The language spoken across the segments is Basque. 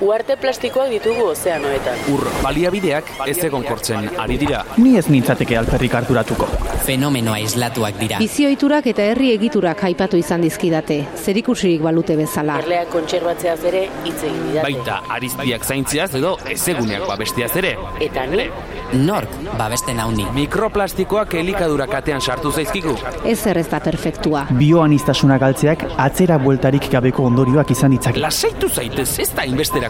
Uarte plastikoak ditugu ozeanoetan. Ur baliabideak ez egon kortzen ari dira. Ni ez nintzateke alperrik harturatuko. Fenomenoa islatuak dira. Bizioiturak eta herri egiturak aipatu izan dizkidate, zerikusirik balute bezala. Erleak kontserbatzeaz ere hitz egin didate. Baita ariztiak zaintziaz edo ezeguneak babestiaz ere. Eta ni, Nork babesten hauni. Mikroplastikoak elikadura katean sartu zaizkigu. Ez ez da perfektua. Bioanistasuna galtzeak atzera bueltarik gabeko ondorioak izan ditzake. Lasaitu zaitez ez da inbesterako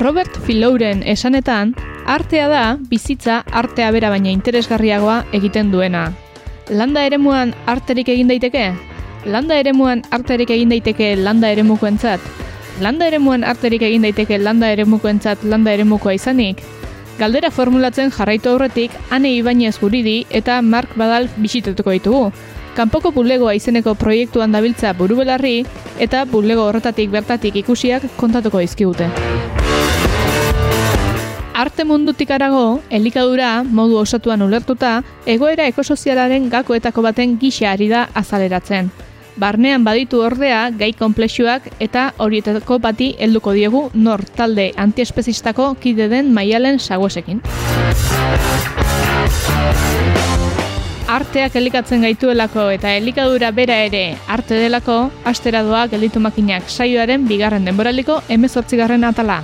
Robert Filouren esanetan, artea da bizitza artea bera baina interesgarriagoa egiten duena. Landa eremuan arterik egin daiteke? Landa eremuan arterik egin daiteke landa eremukoentzat? Landa eremuan arterik egin daiteke landa eremukoentzat landa eremukoa izanik? Galdera formulatzen jarraitu aurretik Ane Ibañez guridi eta Mark Badal bisitatuko ditugu. Kanpoko bulegoa izeneko proiektuan dabiltza burubelarri eta bulego horretatik bertatik ikusiak kontatuko dizkigute. Arte mundutik arago, elikadura modu osatuan ulertuta, egoera ekosozialaren gakoetako baten gisa ari da azaleratzen. Barnean baditu ordea gai konplexuak eta horietako bati helduko diegu nor talde antiespezistako kide den maialen sagosekin. Arteak elikatzen gaituelako eta elikadura bera ere arte delako, astera doa gelditu makinak saioaren bigarren denboraliko emezortzigarren atala.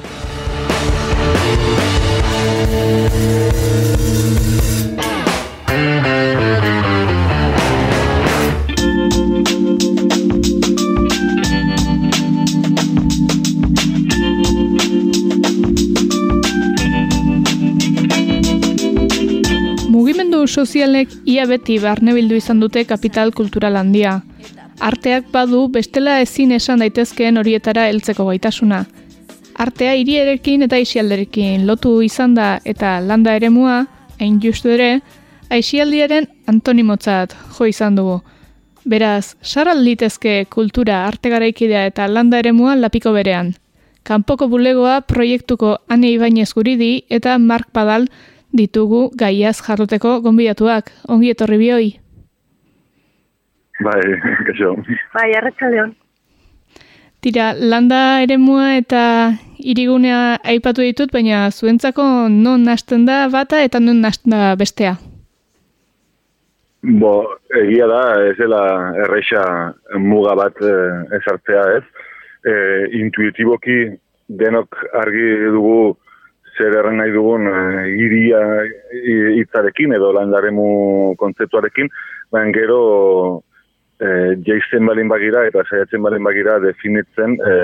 Mugimendu sozialek ia beti barnebildu izan dute kapital kultural handia. Arteak badu bestela ezin esan daitezkeen horietara heltzeko gaitasuna. Artea hirierekin eta aisialderekin lotu izan da eta landa eremua, hain justu ere, aisialdiaren antonimotzat jo izan dugu. Beraz, saral litezke kultura arte garaikidea eta landa eremua lapiko berean. Kanpoko bulegoa proiektuko Ane Ibainez guridi eta Mark Padal ditugu gaiaz jarroteko gonbidatuak. Ongi etorri bioi. Bai, kaixo. Bai, arratsaldeon. Tira, landa eremua eta irigunea aipatu ditut, baina zuentzako non nasten da bata eta non nasten da bestea. Bo, egia da, ez dela erreixa muga bat eh, ezartzea ez. E, intuitiboki denok argi dugu zer erran nahi dugun e, iria i- hitzarekin edo landaremu kontzeptuarekin, baina gero e, jaisten balin bagira eta saiatzen balin bagira definitzen e,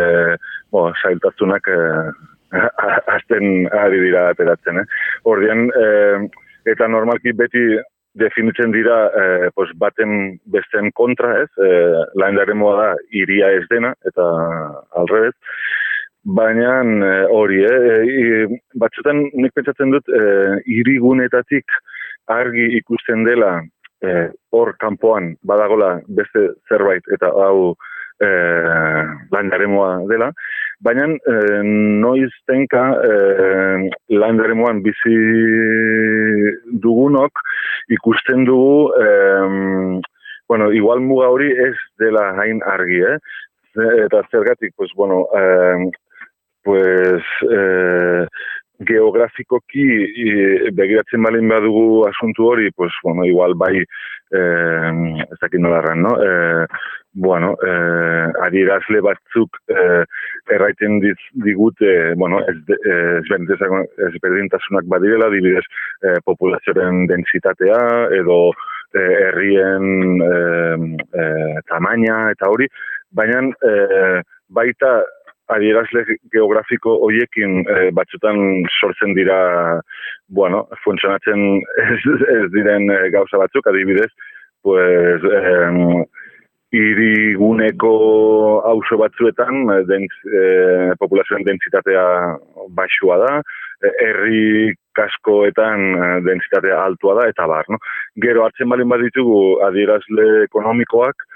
bo, sailtasunak e, azten ari dira ateratzen. Eh? Ordean, e, eta normalki beti definitzen dira eh, pues baten besten kontra, ez? Eh, landaremoa da iria ez dena eta alrebez. Baina eh, hori, eh, i- batzutan nik pentsatzen dut eh, irigunetatik argi ikusten dela eh, hor kanpoan badagola beste zerbait eta hau eh, landaremoa dela, baina eh, noiz tenka eh, landaremoan bizi dugunok ikusten dugu em, bueno, igual muga hori ez dela hain argi, eh? Eta zergatik, pues, bueno, em, pues, eh, geografikoki i, begiratzen balin badugu asuntu hori, pues, bueno, igual bai, eh, ez dakit nola erran, no? Eh, bueno, eh, adierazle batzuk eh, erraiten diz, digute, bueno, ez, de, eh, ezberdintasunak- ezberdintasunak badirela, dibidez, eh, populazioaren densitatea, edo eh, herrien eh, eh, tamaina eta hori, baina eh, baita adierazle geografiko hoiekin eh, batzutan sortzen dira bueno, funtzionatzen ez, ez diren eh, gauza batzuk, adibidez, pues, eh, iriguneko auzo batzuetan eh, dentz, eh, populazioen dentsitatea baixua da, herri kaskoetan dentsitatea altua da, eta bar, no? Gero hartzen balin baditugu adierazle ekonomikoak,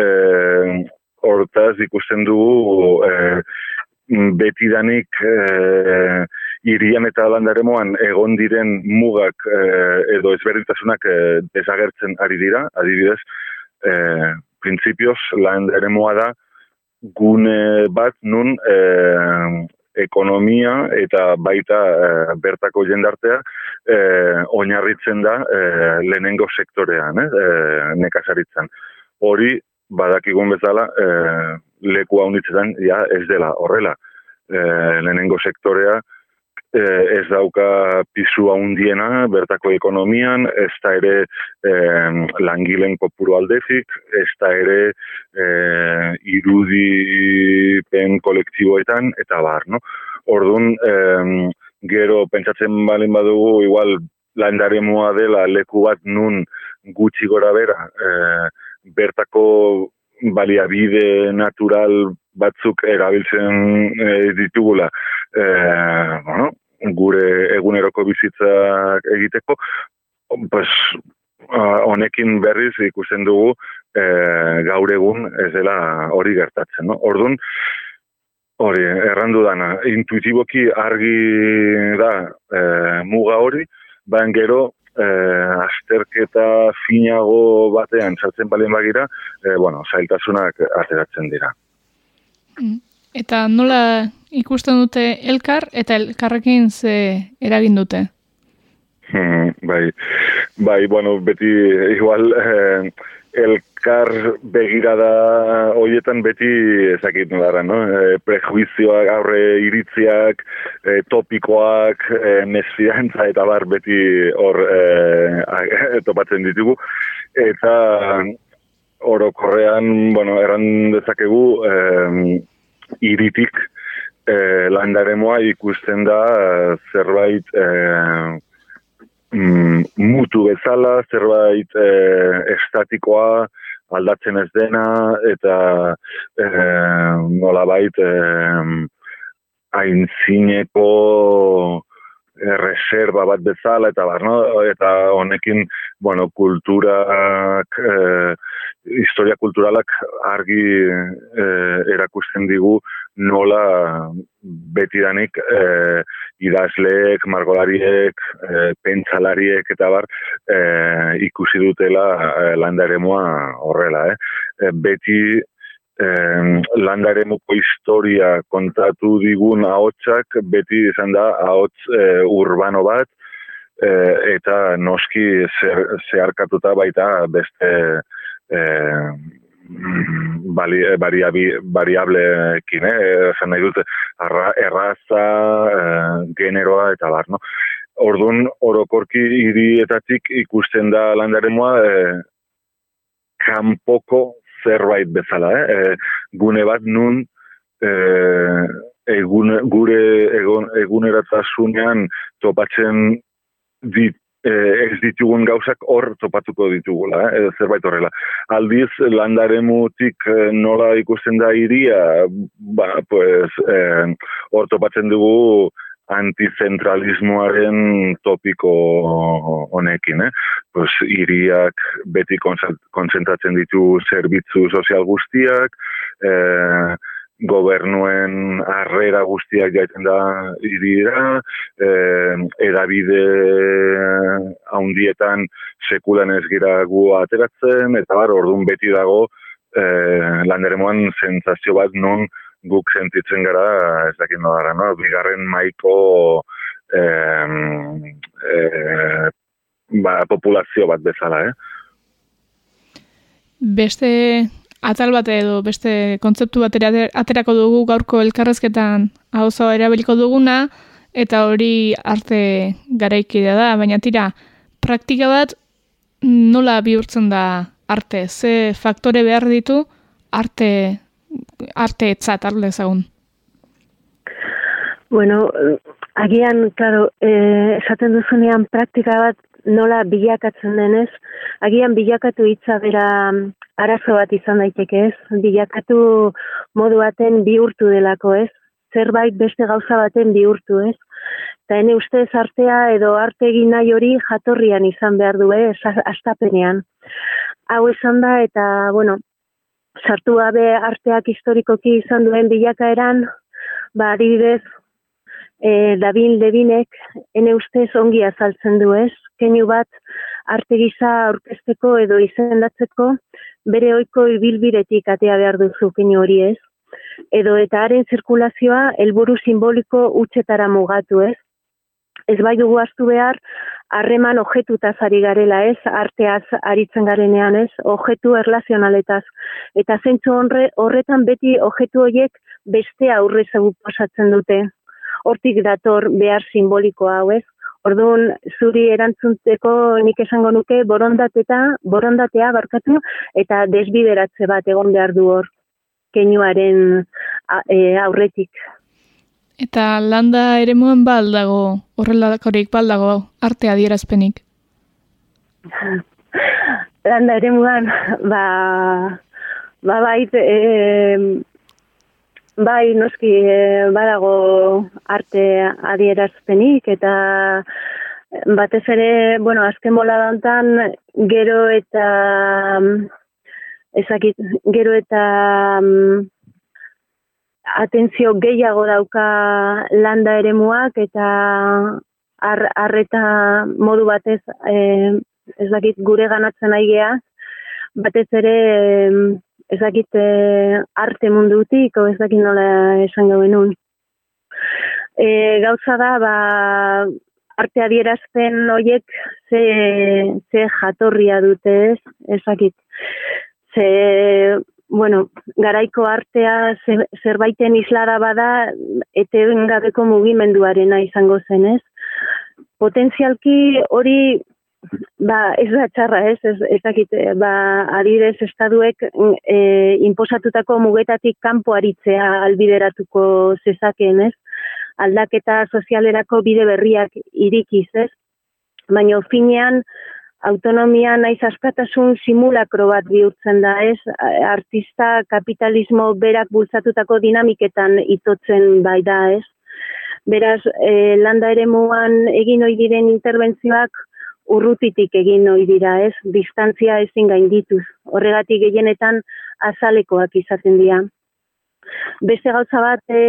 eh, hortaz ikusten dugu eh, betidanik eh, irian eta landaremoan egon diren mugak eh, edo ezberdintasunak eh, desagertzen ari dira, adibidez, eh, prinsipioz landaremoa da gune bat nun eh, ekonomia eta baita eh, bertako jendartea eh, oinarritzen da eh, lehenengo sektorean, eh, eh nekazaritzen. Hori badakigun bezala eh, leku haunitzetan ja ez dela horrela. Eh, lehenengo sektorea eh, ez dauka pisu handiena bertako ekonomian, ez da ere eh, langilen kopuru aldezik, ez da ere eh, irudipen kolektiboetan, eta bar, no? Orduan, eh, gero pentsatzen balin badugu, igual landaremua dela leku bat nun gutxi gora bera, eh, bertako baliabide natural batzuk erabiltzen e, ditugula e, bueno, gure eguneroko bizitzak egiteko, pues, honekin berriz ikusten dugu e, gaur egun ez dela hori gertatzen. No? Orduan, hori, errandu dana, intuitiboki argi da e, muga hori, baina gero e, azterketa finago batean sartzen balien bagira, e, bueno, zailtasunak ateratzen dira. Mm. Eta nola ikusten dute elkar eta elkarrekin ze eragin dute? Hmm, bai, bai, bueno, beti igual eh, elkar begirada hoietan beti ezakit nolara, no? E, prejuizioak, aurre iritziak, e, topikoak, e, mesfiantza eta bar beti hor e, topatzen ditugu. Eta orokorrean, bueno, erran dezakegu, e, iritik e, landaremoa ikusten da zerbait e, mm, mutu bezala, zerbait e, estatikoa aldatzen ez dena eta e, nolabait e, aintzineko reserva bat bezala eta bar, no? eta honekin bueno, kulturak eh, historia kulturalak argi eh, erakusten digu nola betidanik eh, idazleek, margolariek, eh, pentsalariek eta bar eh, ikusi dutela eh, landaremoa horrela. Eh? eh beti eh, landaremuko historia kontatu digun ahotsak beti izan da ahots eh, urbano bat eh, eta noski zeharkatuta baita beste eh, bali, variabi, variablekin, eh? Zan nahi dute, arra, erraza, eh, generoa eta bar, no? Orduan, orokorki hirietatik ikusten da landaremoa eh, kanpoko zerbait bezala, eh? E, gune bat nun e, egun, gure egon, eguneratasunean topatzen dit, ez ditugun gauzak hor topatuko ditugula, eh? zerbait horrela. Aldiz, landaremutik nola ikusten da iria, ba, pues, hor topatzen dugu antizentralismoaren topiko honekin, eh? Pues, iriak beti konzentratzen ditu zerbitzu sozial guztiak, eh, gobernuen arrera guztiak jaiten da irira, eh, edabide haundietan sekulan ez gira gu ateratzen, eta bar, orduan beti dago eh, landeremoan zentzazio bat non guk sentitzen gara, ez dakit no dara, no? Bigarren maiko eh, eh, ba, populazio bat bezala, eh? Beste atal bat edo beste kontzeptu bat aterako dugu gaurko elkarrezketan hau erabiliko duguna, eta hori arte garaikidea da, baina tira, praktika bat nola bihurtzen da arte, ze faktore behar ditu arte arte etzat arle ezagun? Bueno, Agian, claro, eh, esaten duzunean praktika bat nola bilakatzen denez, agian bilakatu hitza bera mm, arazo bat izan daiteke ez, bilakatu modu baten bihurtu delako ez, zerbait beste gauza baten bihurtu ez. Eta hene ustez artea edo arte egin nahi hori jatorrian izan behar du ez, astapenean. Hau esan da eta, bueno, sartu gabe arteak historikoki izan duen bilakaeran, ba, adibidez, e, David Levinek ene ustez ongi azaltzen du ez, keinu bat arte gisa aurkezteko edo izendatzeko bere ohiko ibilbiretik atea behar duzu keinu hori ez, edo eta haren zirkulazioa helburu simboliko utxetara mugatu ez, ez bai dugu astu behar, harreman objetutaz ari garela ez, arteaz aritzen garenean ez, objetu erlazionaletaz. Eta zentzu horretan beti objetu horiek beste aurre zegu posatzen dute hortik dator behar simboliko hau ez. Orduan, zuri erantzunteko nik esango nuke borondateta, borondatea barkatu eta desbideratze bat egon behar du hor keinuaren e, aurretik. Eta landa ere muen baldago, horrelakorik baldago arte adierazpenik? landa ere muen, ba, ba bait, e, Bai, noski, e, badago arte adierazpenik eta batez ere, bueno, azken bola dantan, gero eta ezakit, gero eta um, atentzio gehiago dauka landa eremuak eta arreta modu batez e, ez dakit gure ganatzen aigea, batez ere ez dakit e, arte mundutik, o ez dakit nola esan gauen un. E, gauza da, ba, arte adierazten horiek ze, ze jatorria dute ez, ez dakit. Ze, bueno, garaiko artea zerbaiten islara bada, ete gabeko mugimenduarena izango zen ez. Potentzialki hori Ba, ez da txarra, ez, ez, ez dakit, eh, ba, adibidez, estaduek e, inposatutako mugetatik kanpo aritzea albideratuko zezakeen, ez? Aldaketa sozialerako bide berriak irikiz, ez? Baina finean, autonomia naiz askatasun simulakro bat bihurtzen da, ez? Artista kapitalismo berak bultzatutako dinamiketan itotzen bai da, ez? Beraz, e, landa ere muan egin oidiren diren interbentzioak, urrutitik egin ohi dira, ez? Distantzia ezin gaindituz. Horregatik gehienetan azalekoak izaten dira. Beste gauza bat e,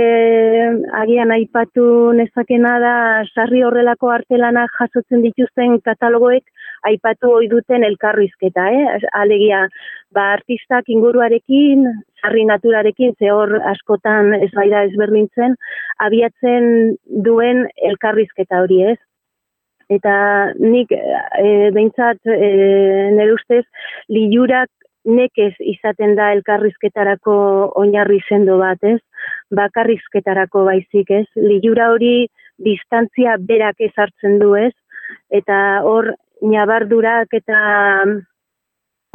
agian aipatu nezakena da sarri horrelako artelanak jasotzen dituzten katalogoek aipatu ohi duten elkarrizketa, eh? Alegia, ba artistak inguruarekin, sarri naturarekin ze hor askotan ez baida ezberdintzen, abiatzen duen elkarrizketa hori, ez? Eta nik e, behintzat e, nire ustez liurak nekez izaten da elkarrizketarako oinarri sendo bat, ez? Bakarrizketarako baizik, ez? Liura hori distantzia berak ezartzen du, ez? Eta hor nabardurak eta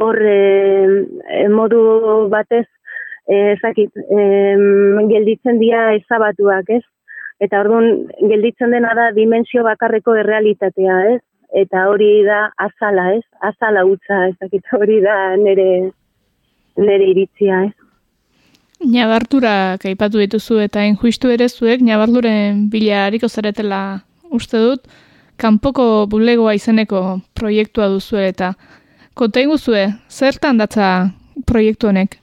hor e, modu batez ezakit, e, gelditzen dira ezabatuak, ez? Eta orduan gelditzen dena da dimensio bakarreko errealitatea, ez? Eta hori da azala, ez? Azala utza, ez dakit hori da nere, nere iritzia, ez? Nabartura kaipatu dituzu eta injuistu ere zuek nabarduren bila hariko zaretela uste dut, kanpoko bulegoa izeneko proiektua duzu eta konta inguzue, zertan datza proiektu honek?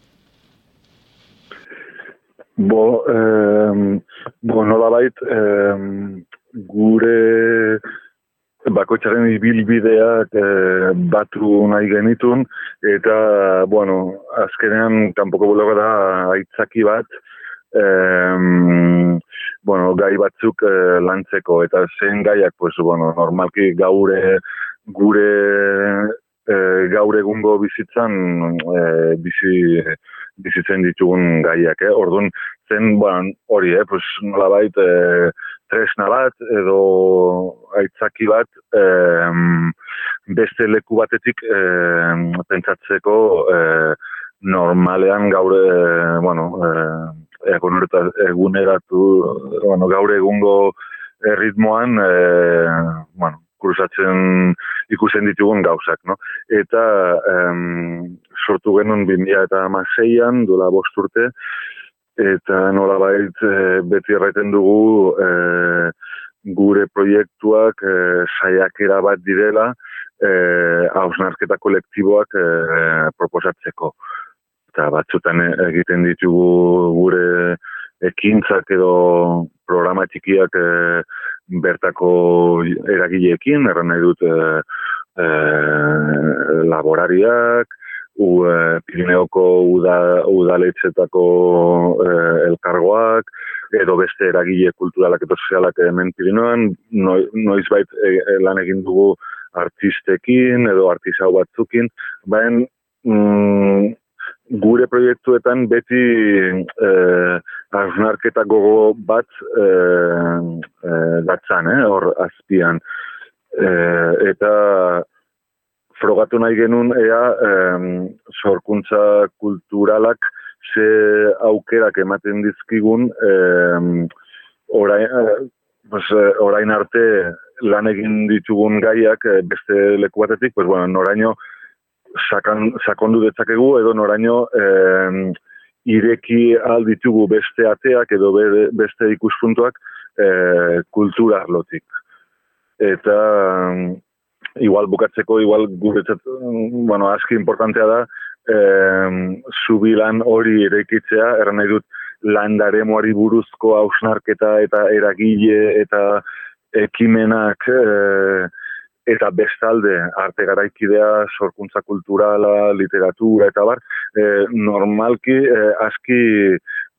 Bo, eh, bo nola bait, eh, gure bakoitzaren ibilbideak eh, batu nahi genitun, eta, bueno, azkenean, kanpoko bulogo da, aitzaki bat, eh, bueno, gai batzuk eh, lantzeko, eta zen gaiak, pues, bueno, normalki gaure, gure eh, gaur egungo bizitzan eh, bizi bizitzen ditugun gaiak, eh? Orduan, zen, bueno, hori, eh? Pues, nola bait, eh, tresna bat, edo aitzaki bat, eh, beste leku batetik eh, pentsatzeko eh, normalean gaur, eh, bueno, eh, eguneratu, bueno, gaur egungo ritmoan, e, bueno, kruzatzen ikusten ditugun gauzak, no? Eta em, sortu genuen 2000 eta maseian, dola bost urte, eta nola bait e, beti erraiten dugu e, gure proiektuak e, saiakera bat direla e, hausnarketa kolektiboak e, proposatzeko. Eta batzutan egiten ditugu gure ekintzak edo programa txikiak e, bertako eragileekin, erran nahi dut e, e, laborariak, u, e, Pirineoko uda, udaletxetako e, elkargoak, edo beste eragile kulturalak eta sozialak hemen Pirineoan, noiz bait e, e, lan egin dugu artistekin edo artisau batzukin, baina mm, gure proiektuetan beti eh, arnarketa gogo bat eh, eh, datzan, eh, hor azpian. Eh, eta frogatu nahi genuen ea eh, sorkuntza kulturalak ze aukerak ematen dizkigun eh, orain, eh, pues, eh, orain arte lan egin ditugun gaiak eh, beste leku batetik, pues, bueno, noraino sakan, sakondu detzakegu edo noraino eh, ireki alditugu beste ateak edo beste ikuspuntuak eh, kultura arlotik. Eta igual bukatzeko, igual guretzat, bueno, aski importantea da, eh, zubilan hori irekitzea, erran nahi dut, landare moari buruzko hausnarketa eta eragile eta ekimenak eh, eta bestalde arte garaikidea, sorkuntza kulturala, literatura eta bar, e, normalki e, aski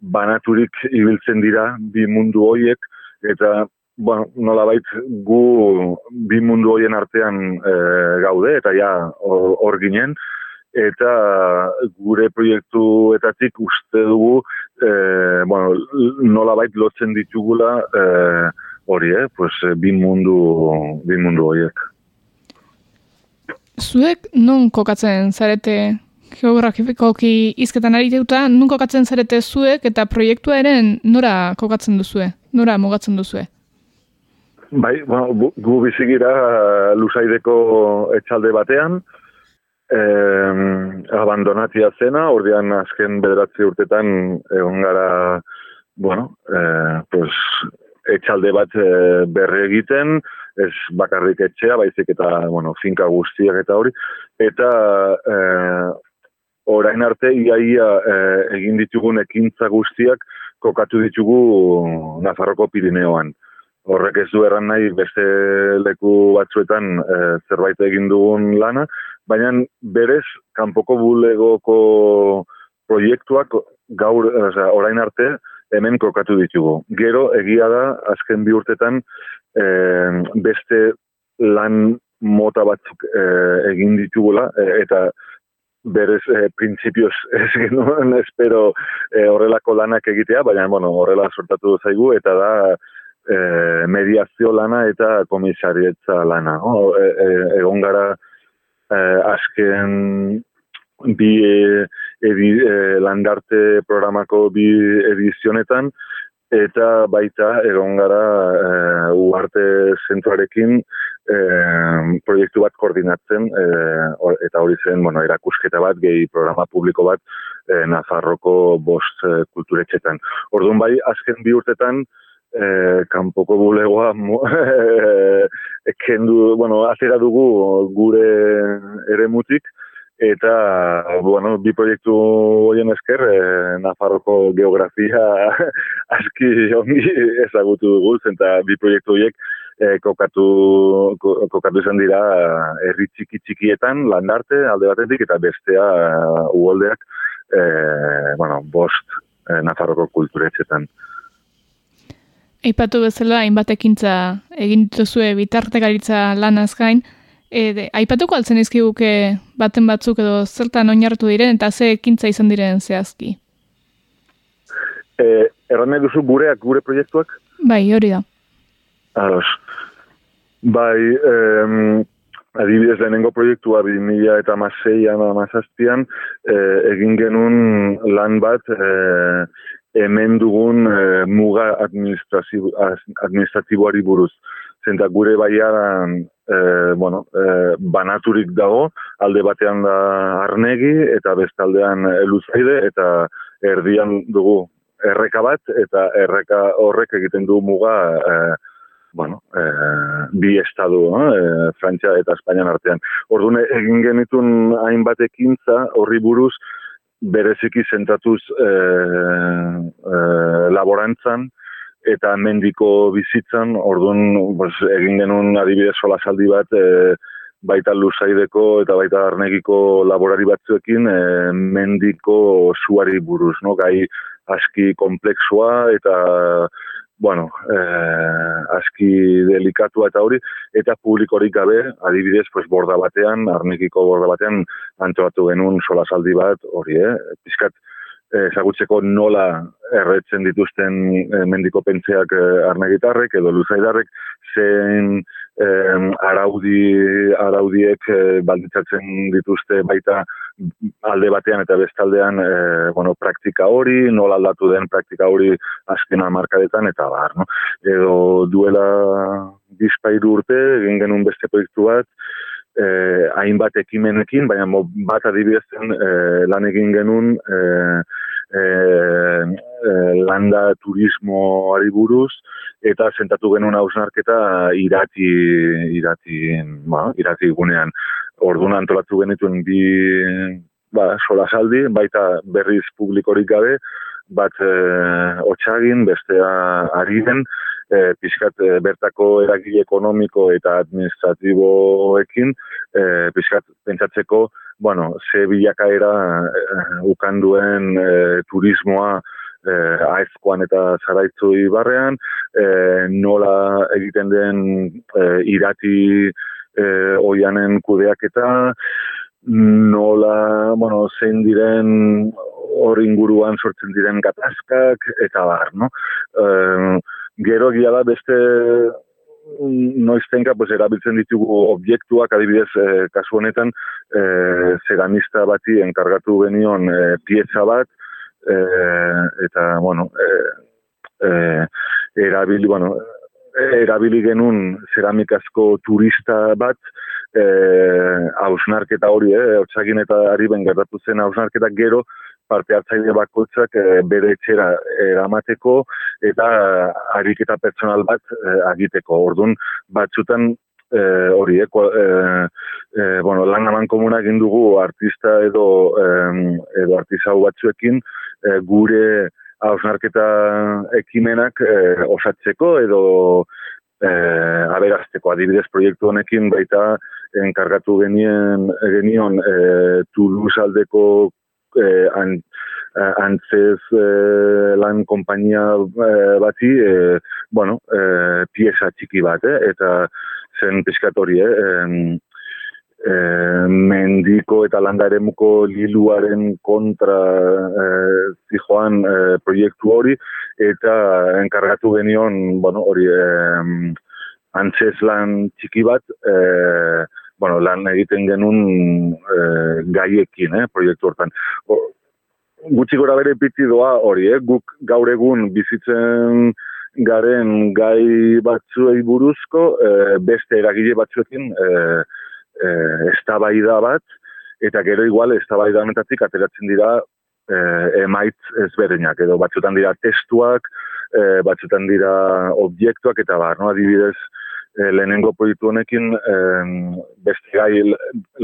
banaturik ibiltzen dira bi mundu hoiek eta bueno, nola bait gu bi mundu hoien artean e, gaude eta ja hor ginen eta gure proiektuetatik uste dugu e, bueno, nola bait lotzen ditugula e, hori, eh? pues, bi mundu bi mundu horiek. Zuek non kokatzen zarete geografikoki izketan ari deuta, nun kokatzen zarete zuek eta proiektua eren nora kokatzen duzue, nora mugatzen duzue? Bai, bueno, gu bizigira eh, lusaideko etxalde batean, eh, abandonatia zena, ordean azken bederatzi urtetan egon gara, bueno, eh, pues, etxalde bat eh, berre egiten, ez bakarrik etxea, baizik eta, bueno, finka guztiak eta hori, eta e, orain arte iaia e, egin ditugun ekintza guztiak kokatu ditugu Nafarroko Pirineoan. Horrek ez du erran nahi beste leku batzuetan e, zerbait egin dugun lana, baina berez, kanpoko bulegoko proiektuak gaur, oza, orain arte, hemen kokatu ditugu. Gero, egia da, azken bi urtetan, e, beste lan mota batzuk e, egin ditugula e, eta berez e, printzipioz ez genuen espero e, horrelako lanak egitea, baina bueno, horrela sortatu zaigu eta da e, mediazio lana eta komisarietza lana. O, e, e, egon gara e, azken bi e, edi, landarte programako bi edizionetan eta baita egon gara e, uarte zentuarekin e, proiektu bat koordinatzen e, eta hori zen bueno, erakusketa bat, gehi programa publiko bat e, Nafarroko bost e, kulturetxetan. Orduan bai, azken bi urtetan e, kanpoko bulegoa e, kendu, bueno, azera dugu gure ere mutik, eta bueno, bi proiektu horien esker e, Nafarroko geografia aski ongi ezagutu dugu eta bi proiektu horiek e, kokatu kokatu izan dira herri txiki txikietan landarte alde batetik eta bestea uh, uoldeak e, bueno, bost e, Nafarroko kulturetxetan. Eipatu bezala, hainbat ekintza egin dituzue bitartekaritza lanaz gain, E, aipatuko altzen izkiguke baten batzuk edo zertan oinartu diren eta ze ekintza izan diren zehazki? E, Erran duzu gureak, gure proiektuak? Bai, hori da. Aros. Bai, em, adibidez lehenengo proiektua bi mila eta maseian, amazaztian, e, egin genuen lan bat e, hemen dugun e, muga administratiboari buruz. Zenta gure baiaran, e, bueno, e, banaturik dago, alde batean da arnegi, eta bestaldean eluzaide, eta erdian dugu erreka bat, eta erreka horrek egiten du muga, e, bueno, e, bi estadu, e, Frantzia eta Espainian artean. Orduan, egin genitun hainbat ekintza horri buruz, bereziki zentatuz e, e, laborantzan eta mendiko bizitzan, orduan pues, egin genuen adibidez sola saldi bat e, baita luzaideko eta baita arnegiko laborari batzuekin e, mendiko suari buruz, no? gai aski kompleksua eta bueno, eh, aski delikatua eta hori, eta publikorik gabe, adibidez, pues, borda batean, arnikiko borda batean, antolatu genuen sola saldi bat, hori, eh? Piskat, ezagutzeko nola erretzen dituzten e, mendiko pentseak e, arnegitarrek edo luzaidarrek, zen araudi, araudiek e, balditzatzen dituzte baita alde batean eta bestaldean e, bueno, praktika hori, nola aldatu den praktika hori azkena markadetan eta bar. No? Edo duela bizpairu urte, egin genuen beste proiektu bat, eh, hainbat ekimenekin, baina bat adibidezten eh, lan egin genuen eh, eh, eh, landa turismoari buruz, eta sentatu genuen hausnarketa irati, irati, ba, irati gunean. Orduan antolatu genituen bi ba, sola saldi, baita berriz publikorik gabe, bat e, otxagin, bestea ari den, e, pixkat e, bertako eragile ekonomiko eta administratiboekin, e, pixkat pentsatzeko, bueno, ze bilakaera e, ukanduen e, turismoa e, aezkoan eta zaraitzu ibarrean, e, nola egiten den e, irati e, oianen kudeak eta, nola, bueno, zein diren hor inguruan sortzen diren gatazkak eta bar, no? E, gero gira da beste mm, noiztenka pues, erabiltzen ditugu objektuak adibidez e, kasu honetan e, ceramista bati enkargatu genion e, pieza bat e, eta bueno e, e, erabili bueno erabili genun ceramikazko turista bat eh ausnarketa hori eh otsagin eta ari ben gertatu zen ausnarketa gero parte hartzaile bakoitzak e, bere etxera eramateko eta ariketa pertsonal bat e, agiteko. Ordun batzutan e, hori, e, e, bueno, lan aman komuna egin dugu artista edo, e, edo artizau batzuekin e, gure hausnarketa ekimenak e, osatzeko edo e, aberazteko adibidez proiektu honekin baita enkargatu genien genion e, Toulouse aldeko eh, an, eh, antzez eh, lan kompainia eh, bati, eh, bueno, eh, pieza txiki bat, eh, eta zen piskatori, eh, eh, mendiko eta landaremuko liluaren kontra eh, zijoan eh, proiektu hori, eta enkargatu genion, bueno, hori, eh, antzez lan txiki bat, eh, bueno, lan egiten genuen e, gaiekin, eh, proiektu hortan. O, gutxi gora bere piti doa hori, eh, guk gaur egun bizitzen garen gai batzuei buruzko, e, beste eragile batzuekin e, e, eztabaida bat, eta gero igual eztabaida honetatik ateratzen dira e, emaitz ezberdinak, edo batzutan dira testuak, e, batzutan dira objektuak, eta bar, no? adibidez, e, lehenengo proiektu honekin e, beste gai,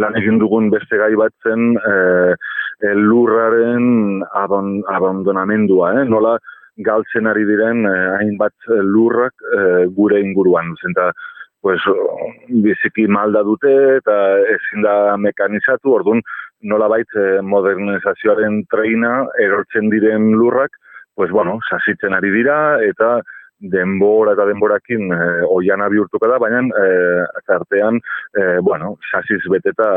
lan egin dugun beste gai bat zen e, e, lurraren abon, abandonamendua, eh? nola galtzen ari diren e, hainbat lurrak e, gure inguruan. Zenta, pues, biziki malda dute eta ezin da mekanizatu, orduan nola bait modernizazioaren treina erortzen diren lurrak, pues bueno, sasitzen ari dira eta denbora eta denborakin e, oiana bihurtuko da, baina e, artean, e, bueno, sasiz beteta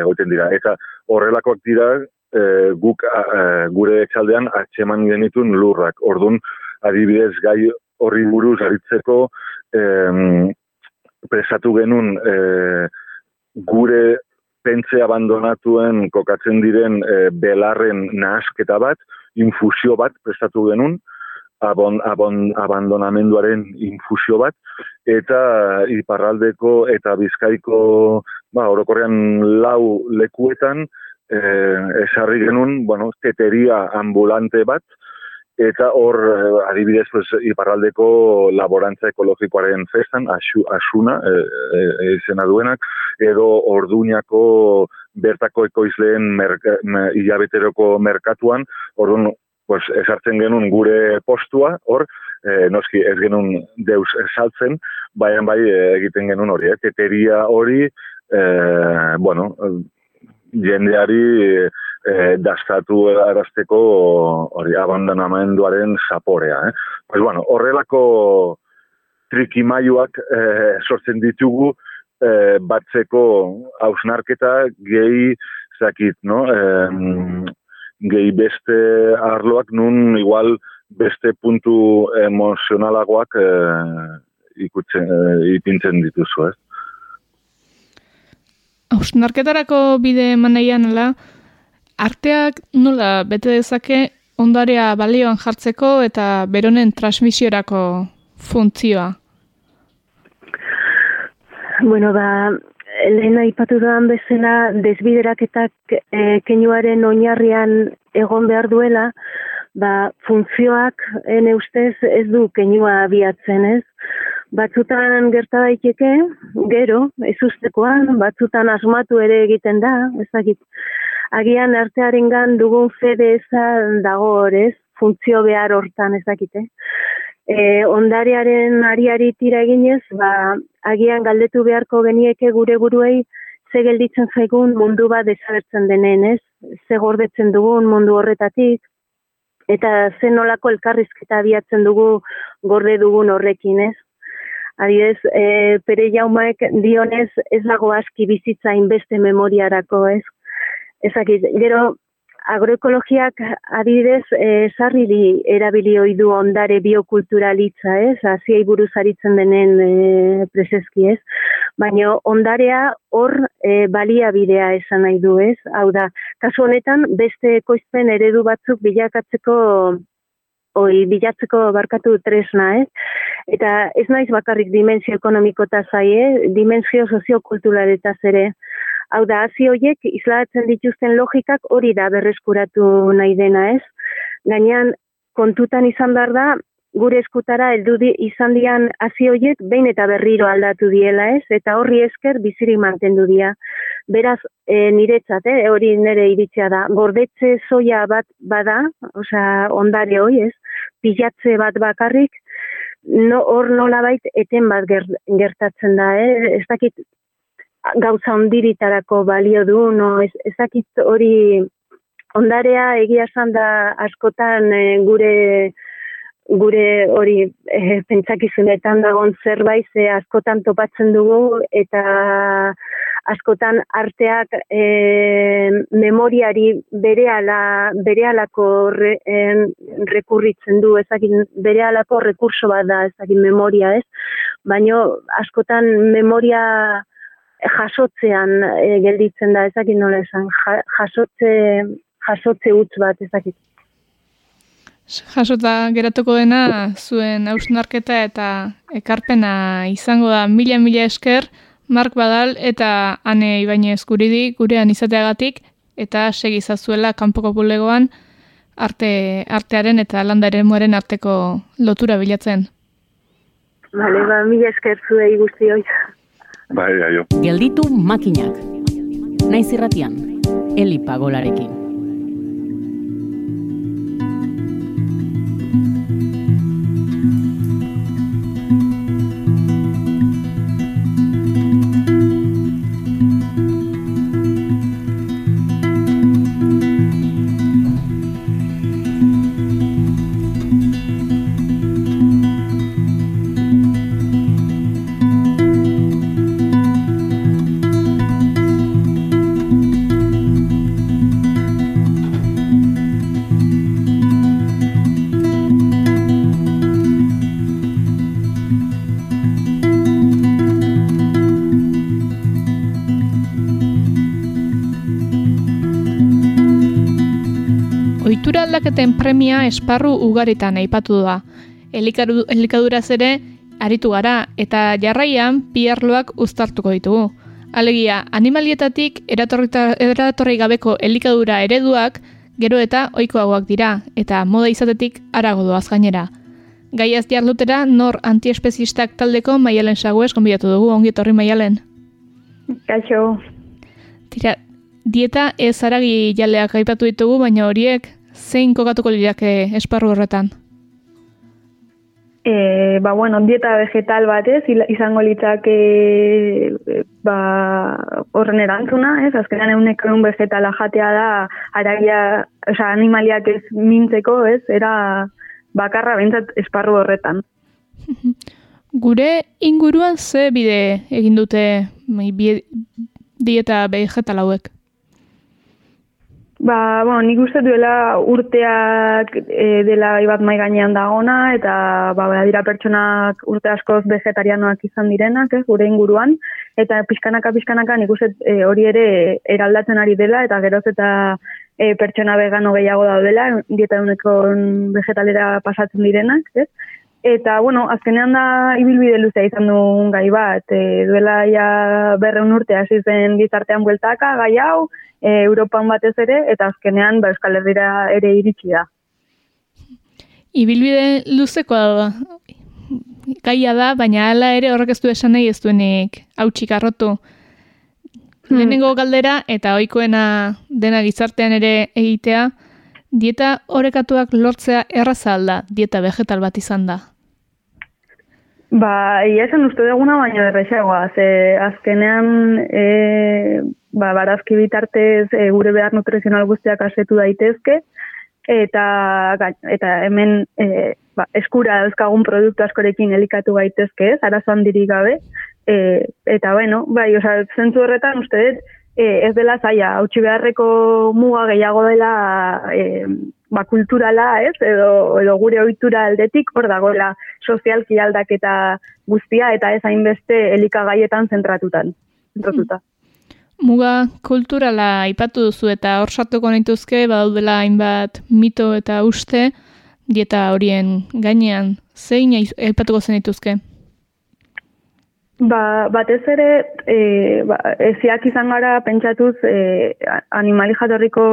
egoten dira. Eta horrelakoak dira e, guk gure etxaldean atxeman genitun lurrak. Orduan, adibidez gai horri buruz aritzeko e, presatu genun e, gure pentze abandonatuen kokatzen diren e, belarren nahasketa bat, infusio bat prestatu genuen, abon, abon, abandonamenduaren infusio bat, eta iparraldeko eta bizkaiko, ba, orokorrean lau lekuetan, eh, esarri genuen, bueno, teteria ambulante bat, eta hor, eh, adibidez, pues, iparraldeko laborantza ekologikoaren festan, asu, asuna, e, e, izena duenak, edo orduñako bertako ekoizleen merka, merkatuan, orduan, pues, esartzen genuen gure postua, hor, e, noski ez genuen deus saltzen, baina bai egiten genuen hori, eh? teteria hori, e, bueno, jendeari e, dastatu arazteko hori abandonamenduaren zaporea. Eh? Pues, bueno, horrelako trikimaiuak e, sortzen ditugu e, batzeko hausnarketa gehi zakit, no? E, gehi beste arloak nun igual beste puntu emozionalagoak e, ikutzen, e, ipintzen dituzu, ez? Ausnarketarako bide maneian ala, arteak nola bete dezake ondarea balioan jartzeko eta beronen transmisiorako funtzioa? Bueno, ba, lehen aipatu doan bezala desbideraketak e, kenuaren oinarrian egon behar duela, ba, funtzioak ene ustez ez du kenua abiatzen ez. Batzutan gerta daiteke, gero, ez ustekoan, batzutan asmatu ere egiten da, ezagit. Agian artearen gan dugun fede ezan dago horrez, funtzio behar hortan ezakite e, ondarearen ariari tira eginez, ba, agian galdetu beharko genieke gure buruei ze gelditzen zaigun mundu bat desagertzen denen, ez? Ze gordetzen dugun mundu horretatik, eta ze nolako elkarrizketa abiatzen dugu gorde dugun horrekin, ez? Adidez, e, pere jaumaek dionez ez dago aski bizitza inbeste memoriarako, ez? Ezakit, gero, agroekologiak adibidez eh, sarri di erabili ohi du ondare biokulturalitza, ez? Hasiei buruz aritzen denen eh, preseski, ez? Baina ondarea hor eh, baliabidea esan nahi du, ez? Hau da, kasu honetan beste ekoizpen eredu batzuk bilakatzeko oi bilatzeko barkatu tresna, ez? Eta ez naiz bakarrik dimensio ekonomiko ta zaie, dimensio soziokulturaletaz ere. Hau da, hazi horiek islatzen dituzten logikak hori da berreskuratu nahi dena ez. Gainean, kontutan izan behar da, gure eskutara heldu izan dian hazi horiek behin eta berriro aldatu diela ez, eta horri esker bizirik mantendu dia. Beraz, e, niretzat, eh, hori nire iritzia da, gordetze soia bat bada, osea, ondare hoi ez, pilatze bat bakarrik, no, hor nola bait eten bat gertatzen da, eh? ez dakit gauza ondiritarako balio du, no, ez, ezakit hori ondarea egia esan da askotan e, gure gure hori e, pentsakizunetan dagon zerbait ze askotan topatzen dugu eta askotan arteak e, memoriari berehala berehalako re, rekurritzen du ezagin berehalako rekurso bat da ezagin memoria ez? Baino askotan memoria jasotzean e, gelditzen da, ezakit nola esan, jasotze, jasotze utz bat, ezakit. Jasota geratuko dena, zuen hausnarketa eta ekarpena izango da mila-mila esker, Mark Badal eta Ane Ibainez guridi gurean izateagatik, eta segizazuela kanpoko bulegoan arte, artearen eta landaren muaren arteko lotura bilatzen. Bale, ba, mila esker zuei guzti hoi. Bai, bai, Gelditu makinak. Naiz irratian, Eli Pagolarekin. Ohitura aldaketen premia esparru ugaritan aipatu da. Elikaduraz ere, aritu gara eta jarraian piarloak uztartuko ditugu. Alegia, animalietatik eratorri gabeko elikadura ereduak gero eta ohikoagoak dira eta moda izatetik arago doaz gainera. Gaiaz jarlutera nor antiespezistak taldeko maialen saguez konbidatu dugu, ongi etorri maialen. Kaixo. Tira, dieta ez aragi jaleak aipatu ditugu, baina horiek zein kokatuko lirak esparru horretan? E, ba, bueno, dieta vegetal bat ez, izango litzak e, ba, horren erantzuna, ez, azkenean egunek egun vegetala jatea da, aragia, oza, animaliak ez mintzeko, ez, era bakarra bentsat esparru horretan. Gure inguruan ze bide egin dute dieta vegetal hauek? Ba, bueno, nik uste duela urteak e, dela bat mai gainean dagona, eta ba, dira pertsonak urte askoz vegetarianoak izan direnak, eh, gure inguruan, eta pixkanaka, pixkanaka nik uste e, hori ere eraldatzen ari dela, eta geroz eta e, pertsona vegano gehiago daudela, dieta uneko vegetalera pasatzen direnak, ez? Eta, bueno, azkenean da ibilbide luzea izan duen gai bat, e, duela ja berreun urte hasi zen gizartean bueltaka, gai hau, e, Europan batez ere, eta azkenean ba, Euskal Herriera ere iritsi da. Ibilbide luzeko da, gaia da, baina hala ere horrek ez du esan nahi ez duenik hautsik arrotu. Hmm. Lehenengo galdera eta ohikoena dena gizartean ere egitea, dieta orekatuak lortzea erraza alda, dieta vegetal bat izan da. Ba, ia esan uste duguna, baina errexagoa. Ze azkenean, e, ba, barazki bitartez e, gure behar nutrizional guztiak asetu daitezke, eta, eta hemen e, ba, eskura euskagun produktu askorekin elikatu gaitezke, ez, arazoan diri gabe. E, eta, bueno, bai, oza, zentzu horretan, uste dut, e, ez dela zaila, hautsi beharreko muga gehiago dela e, ba, kulturala, ez, edo, edo gure ohitura aldetik, hor dagoela sozialki aldaketa guztia, eta ez hainbeste elikagaietan zentratutan. zentratuta. Hmm. Muga kulturala aipatu duzu eta hor sartuko nituzke, badaudela hainbat mito eta uste, dieta horien gainean, zein aipatuko zen dituzke? Ba, batez ere, e, ba, eziak izan gara pentsatuz e, animali jatorriko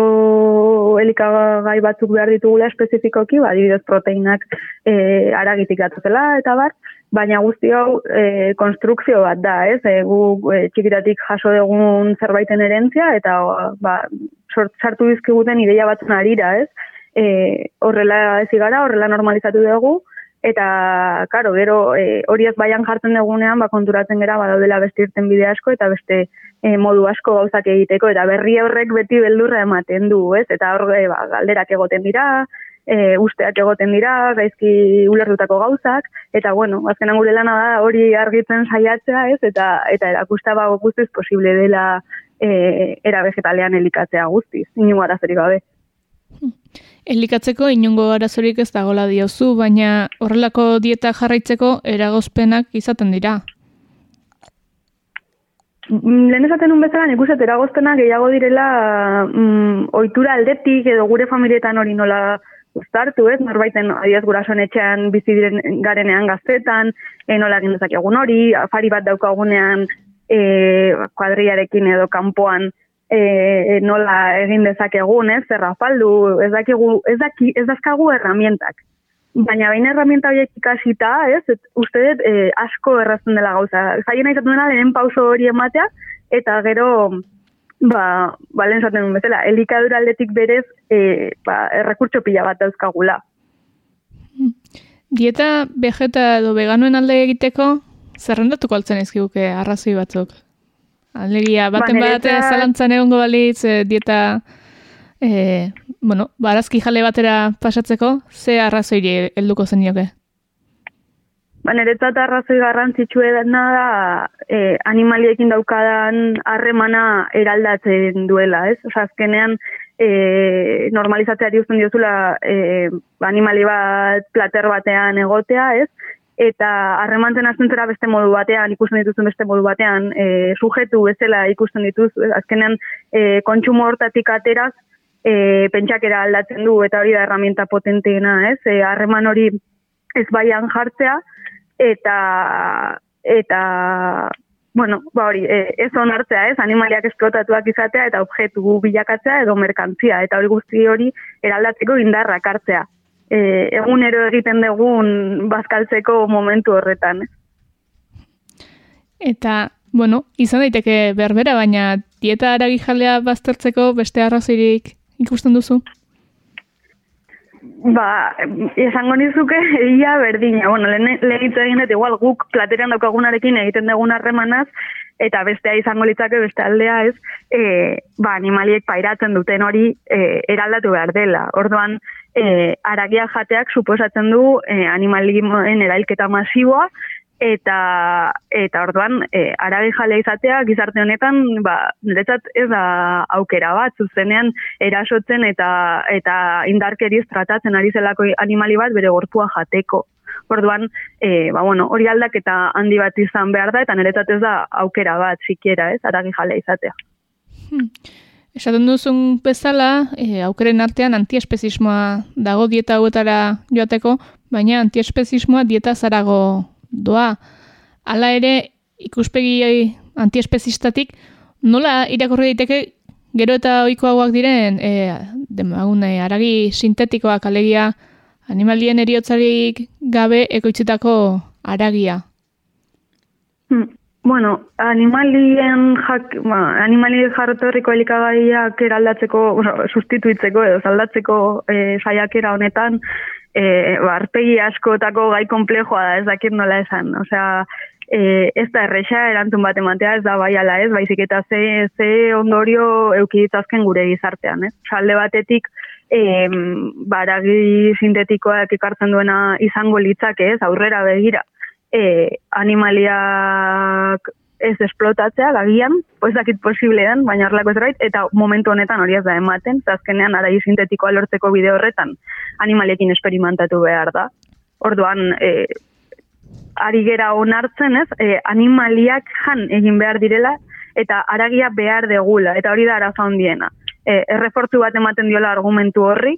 elikagai batzuk behar ditugula espezifikoki, ba, dibidez proteinak e, aragitik datuzela eta bar, baina guzti hau e, konstrukzio bat da, ez? E, gu e, txikitatik jaso dugun zerbaiten erentzia eta ba, sartu dizkiguten ideia batzun arira, ez? E, horrela ezigara, horrela normalizatu dugu, eta karo, gero e, hori ez baian jartzen dugunean, ba, konturatzen gera, badaudela beste irten bide asko, eta beste e, modu asko gauzak egiteko, eta berri horrek beti beldurra ematen du, ez? Eta hor, e, ba, galderak egoten dira, e, usteak egoten dira, gaizki ulertutako gauzak, eta bueno, azkenan gure lana da hori argitzen saiatzea, ez? Eta, eta erakusta ba, guztiz posible dela e, era vegetalean elikatzea guztiz, inu arazorik gabe. Elikatzeko inungo arazorik ez dagola diozu, baina horrelako dieta jarraitzeko eragozpenak izaten dira. Mm, lehen esaten un bezala, nik uste eragozpenak gehiago direla mm, ohitura aldetik edo gure familietan hori nola uztartu, ez? Norbaiten adiaz gurasoen etxean bizi diren garenean gaztetan, e, nola egin egun hori, afari bat daukagunean e, kuadriarekin edo kanpoan e, nola egin dezakegun, ez, zerrafaldu, ez dakigu, ez daki, ez dazkagu herramientak. Baina bain herramienta horiek ikasita, ez, et, uste dut e, asko errazten dela gauza. Zaien nahi dena lehen pauso hori ematea, eta gero, ba, ba lehen zaten bezala, elikadura aldetik berez, e, ba, errekurtso pila bat dauzkagula. Dieta vegeta edo veganoen alde egiteko, zerrendatuko altzen ezkiguke arrazoi batzuk? Alegia, baten ba, bat zalantzan egongo balitz e, dieta, e, bueno, barazki jale batera pasatzeko, ze arrazoiri helduko zen nioke? Ba, niretzat arrazoi garrantzitsu edena da e, animaliekin daukadan harremana eraldatzen duela, ez? Osa, azkenean, e, normalizatzea diuzten diozula e, animali bat plater batean egotea, ez? Eta harremantzen hasten zera beste modu batean, ikusten dituzun beste modu batean, e, sujetu bezala ikusten dituz, azkenean e, kontsumo hortatik ateraz, e, pentsakera aldatzen du eta hori da herramienta potenteena, ez? E, harreman hori ez baian jartzea eta eta bueno, ba hori, e, ez onartzea, ez, animaliak esplotatuak izatea eta objektu bilakatzea edo merkantzia, eta hori guzti hori eraldatzeko indarrak hartzea. E, egunero egiten dugun bazkaltzeko momentu horretan. Eta, bueno, izan daiteke berbera, baina dieta aragi jalea baztertzeko beste arrazoirik ikusten duzu? Ba, esango nizuke, ia berdina. Bueno, lehen hitz egin dut, igual guk plateran daukagunarekin egiten dugun harremanaz, eta bestea izango litzake beste aldea ez, e, ba, animaliek pairatzen duten hori e, eraldatu behar dela. Orduan, e, aragia jateak suposatzen du e, animalien erailketa masiboa, eta eta orduan e, arabi jale izatea gizarte honetan ba niretzat ez da aukera bat. Zuzenean erasotzen eta eta indarkeriz tratatzen ari zelako animali bat bere gorpua jateko. Orduan e, ba bueno hori aldaketa handi bat izan behar da eta niretzat ez da aukera bat sikiera ez arabi jale izatea. Hmm. Esaten duzun bezala, e, aukeren artean antiespezismoa dago dieta hauetara joateko, baina antiespezismoa dieta zarago doa. Hala ere, ikuspegi antiespekistatik, nola irakurri daiteke gero eta ohikoagoak diren e, demagun, e, aragi sintetikoak alegia animalien eriotzarik gabe ekoitzitako aragia? Hmm. Bueno, animalien jak, ba, animali jarrotorriko elikagaiak eraldatzeko, bueno, sustituitzeko edo zaldatzeko e, saiakera honetan, e, barpegi askotako gai komplejoa da, ez dakit nola esan. Osea, e, ez da erresa erantun bat ematea, ez da bai ala ez, baizik eta ze, ze ondorio eukiditzazken gure gizartean, ez? Salde batetik, e, baragi sintetikoak ekartzen duena izango litzake, ez? Aurrera begira, e, animaliak ez esplotatzea, gagian, pues dakit posible den, baina horrelako ez eta momentu honetan hori ez da ematen, eta azkenean arai sintetikoa lortzeko bideo horretan animalekin esperimentatu behar da. Orduan, e, ari gera onartzen ez, e, animaliak jan egin behar direla, eta aragia behar degula, eta hori da arazo handiena. E, errefortzu bat ematen diola argumentu horri,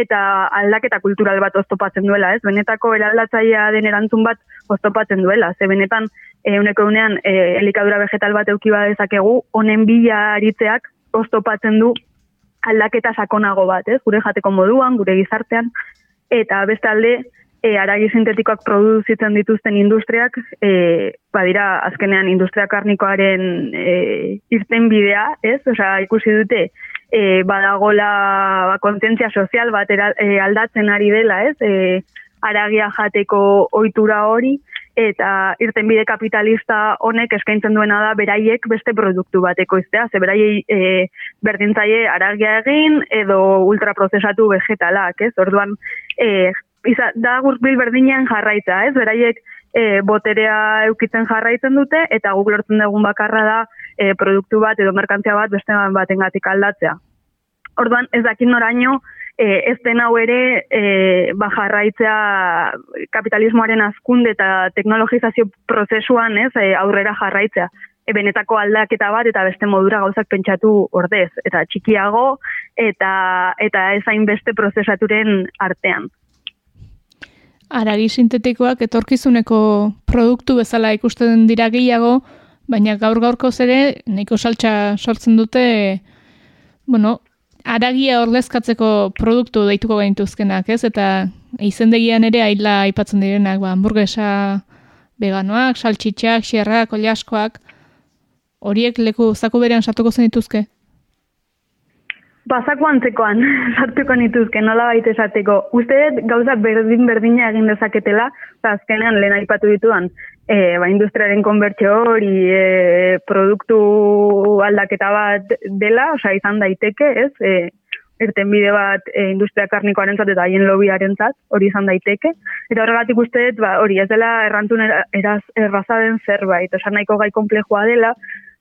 eta aldaketa kultural bat oztopatzen duela, ez? Benetako eraldatzaia den erantzun bat oztopatzen duela, ze benetan e, uneko unean e, elikadura vegetal bat euki dezakegu, honen bila aritzeak oztopatzen du aldaketa sakonago bat, ez? Gure jateko moduan, gure gizartean, eta beste alde, e, aragi sintetikoak produzitzen dituzten industriak, e, badira azkenean industria karnikoaren e, irten bidea, ez? Osa, ikusi dute, e, badagola ba, kontentzia sozial bat e, aldatzen ari dela, ez? E, aragia jateko ohitura hori, eta irtenbide kapitalista honek eskaintzen duena da beraiek beste produktu bat ekoiztea, ze beraiei e, berdintzaile aragia egin edo ultraprozesatu vegetalak, ez? Orduan, e, iza, da gurbil berdinean jarraitza, ez? Beraiek e, boterea eukitzen jarraitzen dute eta guk lortzen dugun bakarra da e, produktu bat edo merkantzia bat beste batengatik aldatzea. Orduan, ez dakin noraino, e, ez den hau ere e, bajarraitzea kapitalismoaren azkunde eta teknologizazio prozesuan ez, e, aurrera jarraitzea. E, benetako aldaketa bat eta beste modura gauzak pentsatu ordez. Eta txikiago eta, eta ezain beste prozesaturen artean. Aragi sintetikoak etorkizuneko produktu bezala ikusten dira gehiago, baina gaur gaurko zere, nahiko saltza sortzen dute, bueno, aragia ordezkatzeko produktu deituko gaintuzkenak, ez? Eta izendegian ere aila aipatzen direnak, ba, hamburguesa veganoak, saltxitxak, xerrak, oliaskoak, horiek leku zaku berean sartuko zen dituzke? Bazako antzekoan sartuko nituzke, nola baita esateko. Uste gauza berdin berdina egin dezaketela, eta azkenean lehen aipatu dituan, e, ba, industriaren konbertio hori e, produktu aldaketa bat dela, osea izan daiteke, ez? E, erten bide bat e, industria karnikoaren zat eta haien lobiaren zat, hori izan daiteke. Eta horregatik uste dut, ba, hori ez dela errantun eraz, errazaden zerbait, osa nahiko gai komplejua dela,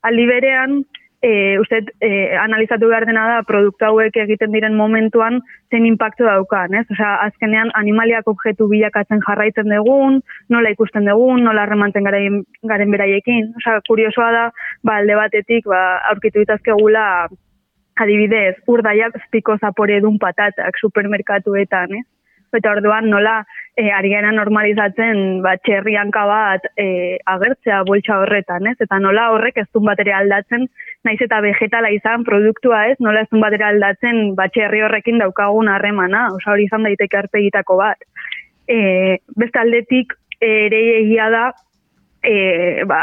aldi berean, e, uste, e, analizatu behar dena da produktu hauek egiten diren momentuan zen impactu daukan, ez? Osea, azkenean animaliak objektu bilakatzen jarraitzen dugun, nola ikusten dugun, nola remanten garen, garen beraiekin. Osea, kuriosoa da, ba, alde batetik, ba, aurkitu ditazkegula adibidez, urdaiak piko zapore dun patatak supermerkatuetan, ez? Eta orduan nola e, ari gara normalizatzen ba, txerrianka bat e, agertzea boltsa horretan, ez? Eta nola horrek ez dun batere aldatzen, naiz eta vegetala izan produktua, ez? Nola ez dun batere aldatzen ba, txerri horrekin daukagun harremana, osa hori izan daiteke arpegitako bat. E, beste aldetik ere egia da e, ba,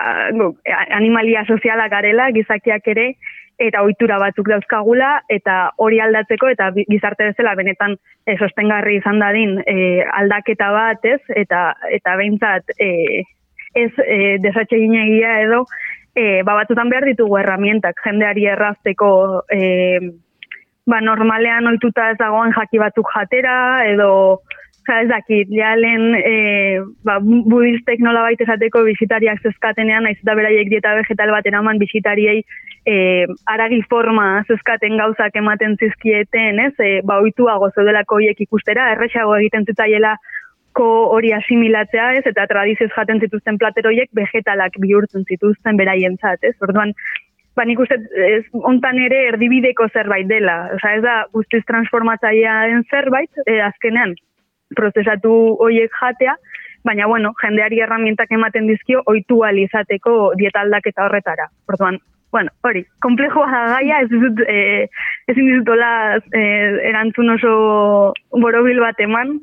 animalia sozialak garela, gizakiak ere, eta ohitura batzuk dauzkagula eta hori aldatzeko eta gizarte bezala benetan e, sostengarri izan dadin e, aldaketa bat, ez? Eta eta beintzat e, ez e, desatseginegia edo e, ba batzutan behar ditugu herramientak jendeari errazteko e, ba normalean ohituta ez dagoen jaki batzuk jatera edo Ja, ez dakit, ja lehen e, ba, budistek nola baita esateko bisitariak zezkatenean, naiz eta beraiek dieta vegetal bat eraman bisitariei e, aragi forma zezkaten gauzak ematen zizkieten, ez? E, ba, oituago zeudelako hiek ikustera, errexago egiten zitzaiela ko hori asimilatzea, ez? Eta tradizioz jaten zituzten plateroiek vegetalak bihurtzen zituzten beraientzat, ez? Orduan, ba nik uste ez, ontan ere erdibideko zerbait dela. Osa ez da guztiz transformatzaia den zerbait, e, azkenean, prozesatu hoiek jatea, baina bueno, jendeari herramientak ematen dizkio ohitu izateko dieta aldaketa horretara. Orduan, bueno, hori, komplejoa da gaia, ez dut eh ez dizutola eh, erantzun oso borobil bat eman,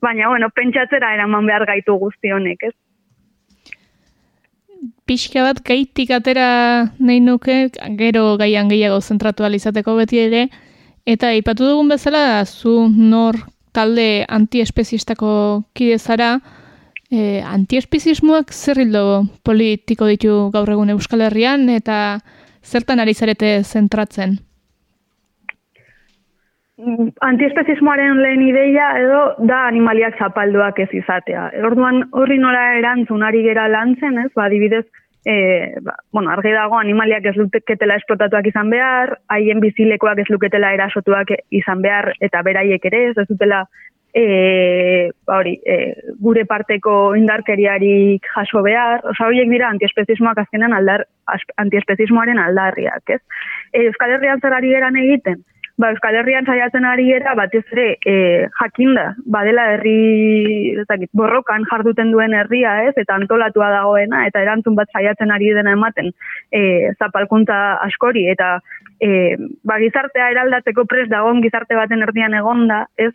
baina bueno, pentsatzera eraman behar gaitu guzti honek, ez? Pixka bat gaitik atera nahi nuke, gero gaian gehiago zentratu izateko beti ere, eta ipatu dugun bezala, zu nor talde antiespeziestako kide zara, e, antiespezismoak zer hildo politiko ditu gaur egun Euskal Herrian eta zertan ari zarete zentratzen? Antiespezismoaren lehen ideia edo da animaliak zapalduak ez izatea. Orduan horri nola erantzun ari gera lantzen, ez? Ba, adibidez, e, ba, bueno, argi dago animaliak ez luketela esplotatuak izan behar, haien bizilekoak ez luketela erasotuak izan behar, eta beraiek ere, ez dutela e, ba, hori, e, gure parteko indarkeriarik jaso behar, osa horiek dira antiespezismoak azkenan aldar, antiespezismoaren aldarriak, ez? E, Euskal Herrian zer ari egiten, ba, Euskal Herrian saiatzen ari era batez ere e, jakinda, badela herri ezakit, borrokan jarduten duen herria ez, eta antolatua dagoena, eta erantzun bat saiatzen ari dena ematen e, zapalkuntza askori, eta e, ba, gizartea eraldatzeko pres dagoen gizarte baten erdian egonda, ez,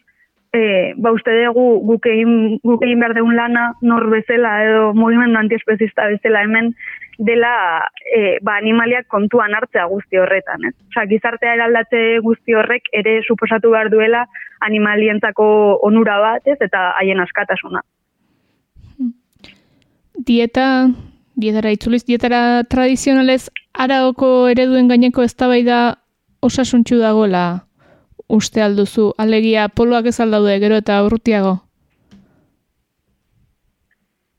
e, ba uste dugu guk egin, guk egin behar deun lana nor bezala edo mugimendu antiespezista bezala hemen dela e, ba, animaliak kontuan hartzea guzti horretan. Ez? Osa, gizartea eraldatze guzti horrek ere suposatu behar duela animalientzako onura bat ez eta haien askatasuna. Dieta, dietara itzuliz, dietara tradizionalez, araoko ereduen gaineko eztabaida osasuntxu dagoela uste alduzu, alegia poloak ez aldaude gero eta urrutiago?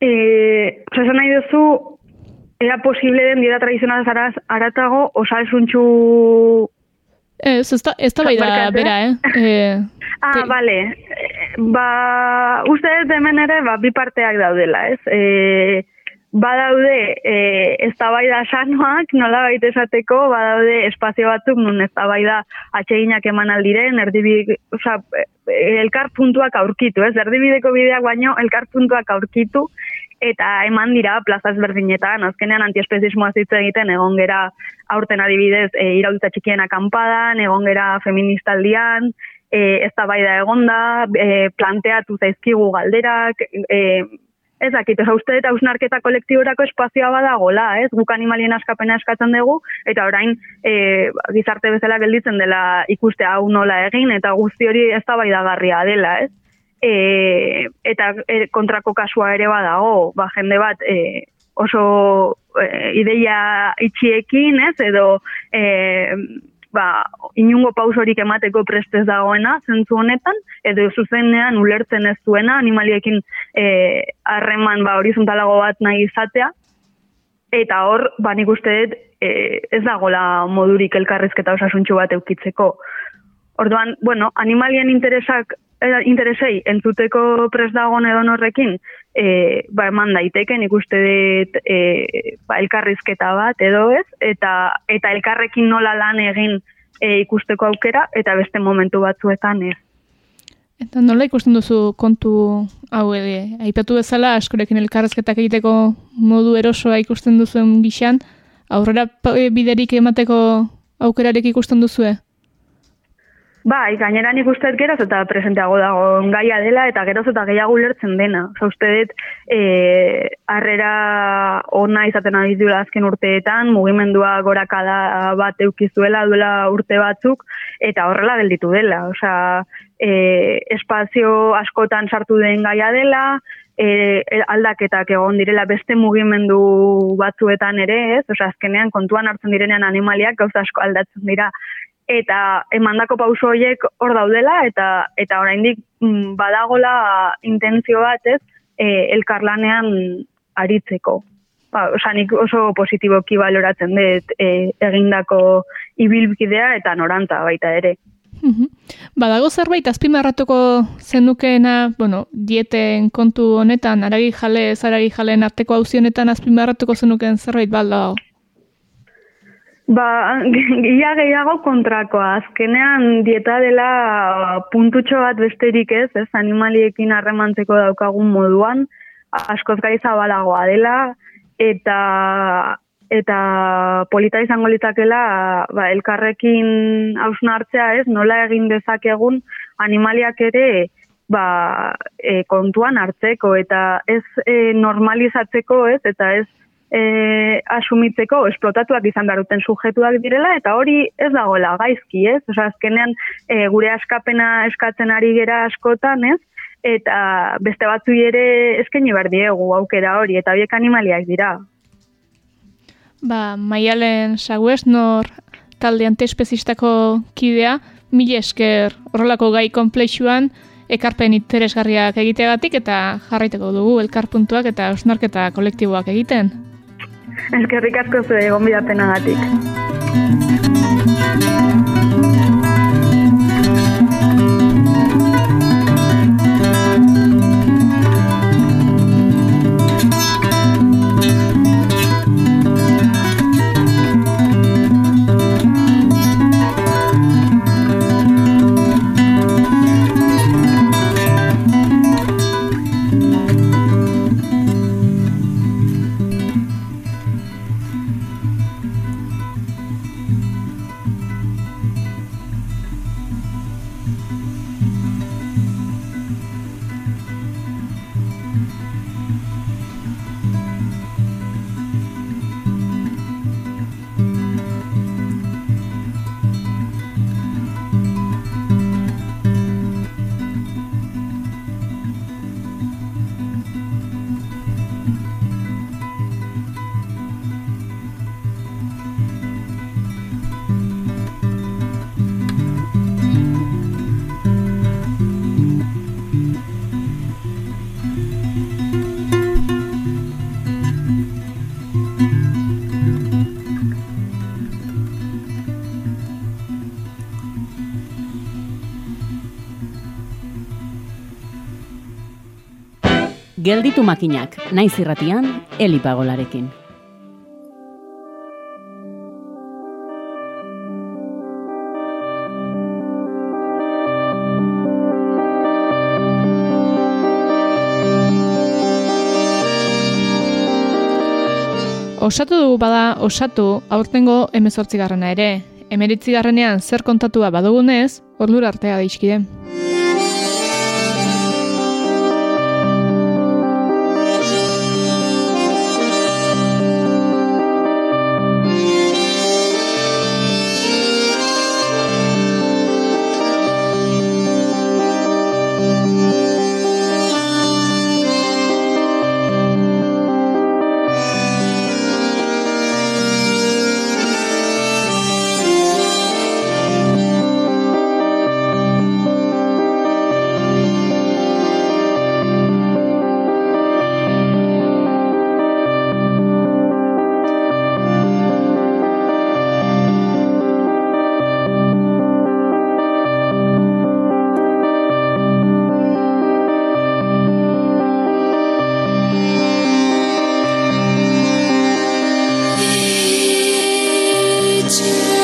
E, Osa, nahi duzu, era posible den dieta tradizional zaraz aratago osalsuntxu... Ez, ez da, ez da bai da, bera, eh? eh ah, te... bale. Ba, uste ez hemen ere, ba, bi parteak daudela, ez? E, badaude e, ez da bai da sanoak, nola baita esateko, badaude espazio batzuk, nun ez da bai da atxeginak eman aldiren, erdibik, oza, elkar puntuak aurkitu, ez? Erdibideko bideak baino, elkar puntuak aurkitu, eta eman dira plaza ezberdinetan, azkenean antiespezismoa zitza egiten, egon gera aurten adibidez e, iraudita txikien akampadan, egon gera feministaldian, e, ez da bai da egonda, e, planteatu zaizkigu galderak, e, ez dakit, ez uste eta ausnarketa kolektiborako espazioa badagola, ez, guk animalien askapena eskatzen dugu, eta orain e, gizarte bezala gelditzen dela ikuste hau nola egin, eta guzti hori ez da bai dela, ez e, eta e, kontrako kasua ere badago, ba, jende bat e, oso e, ideia itxiekin, ez, edo e, ba, inungo pausorik emateko prestez dagoena, zentzu honetan, edo zuzenean ulertzen ez duena, animaliekin e, harreman ba, horizontalago bat nahi izatea, eta hor, ba, nik uste dut, e, ez dagola modurik elkarrizketa osasuntxu bat eukitzeko. Orduan, bueno, animalien interesak interesei entzuteko pres dagoen edo norrekin, e, ba, eman daiteken ikuste dut e, ba, elkarrizketa bat edo ez, eta, eta elkarrekin nola lan egin e, ikusteko aukera eta beste momentu batzuetan ez. Eta nola ikusten duzu kontu hau ere? Aipatu bezala, askorekin elkarrezketak egiteko modu erosoa ikusten duzuen gixan, aurrera biderik emateko aukerarik ikusten duzue? Bai, gainera nik uste dut geroz eta presenteago dago gaia dela eta geroz eta gehiago ulertzen dena. Osa, uste dut, e, arrera ona izaten ari duela azken urteetan, mugimendua gorakada bat eukizuela duela urte batzuk, eta horrela gelditu dela. Osea, e, espazio askotan sartu den gaia dela, e, aldaketak egon direla beste mugimendu batzuetan ere, ez? Osea, azkenean kontuan hartzen direnean animaliak gauza asko aldatzen dira eta emandako pauso horiek hor daudela eta eta oraindik mm, badagola intentzio bat, ez? E, elkarlanean aritzeko. Ba, osea, nik oso positiboki baloratzen dut e, egindako ibilbidea eta norantza baita ere. Badago zerbait azpimarratuko zenukeena, bueno, dieten kontu honetan, aragi jale, ez aragi jaleen arteko hauzi honetan azpimarratuko zenuken zerbait baldago. Ba, ia gehiago kontrakoa. Azkenean dieta dela puntutxo bat besterik ez, ez animaliekin harremantzeko daukagun moduan, askoz gai zabalagoa dela, eta eta polita izango litakela ba, elkarrekin hausna hartzea ez, nola egin dezakegun animaliak ere ba, e, kontuan hartzeko eta ez e, normalizatzeko ez, eta ez e, asumitzeko esplotatuak izan behar duten sujetuak direla eta hori ez dagoela gaizki, ez? Osa, azkenean e, gure askapena eskatzen ari gera askotan, ez? Eta beste batzu ere eskaini behar diegu aukera hori, eta horiek animaliak dira. Ba, maialen saguez, nor talde antiespezistako kidea, mila esker horrelako gai konplexuan, ekarpen interesgarriak egiteagatik eta jarraiteko dugu elkarpuntuak eta osnarketa kolektiboak egiten. Eskerrik asko zure gonbidapenagatik. Gelditu makinak, naiz irratian, elipagolarekin. Osatu dugu bada, osatu, aurtengo emezortzigarrena ere. Emeritzigarrenean zer kontatua badugunez, orlur artea daizkide. you.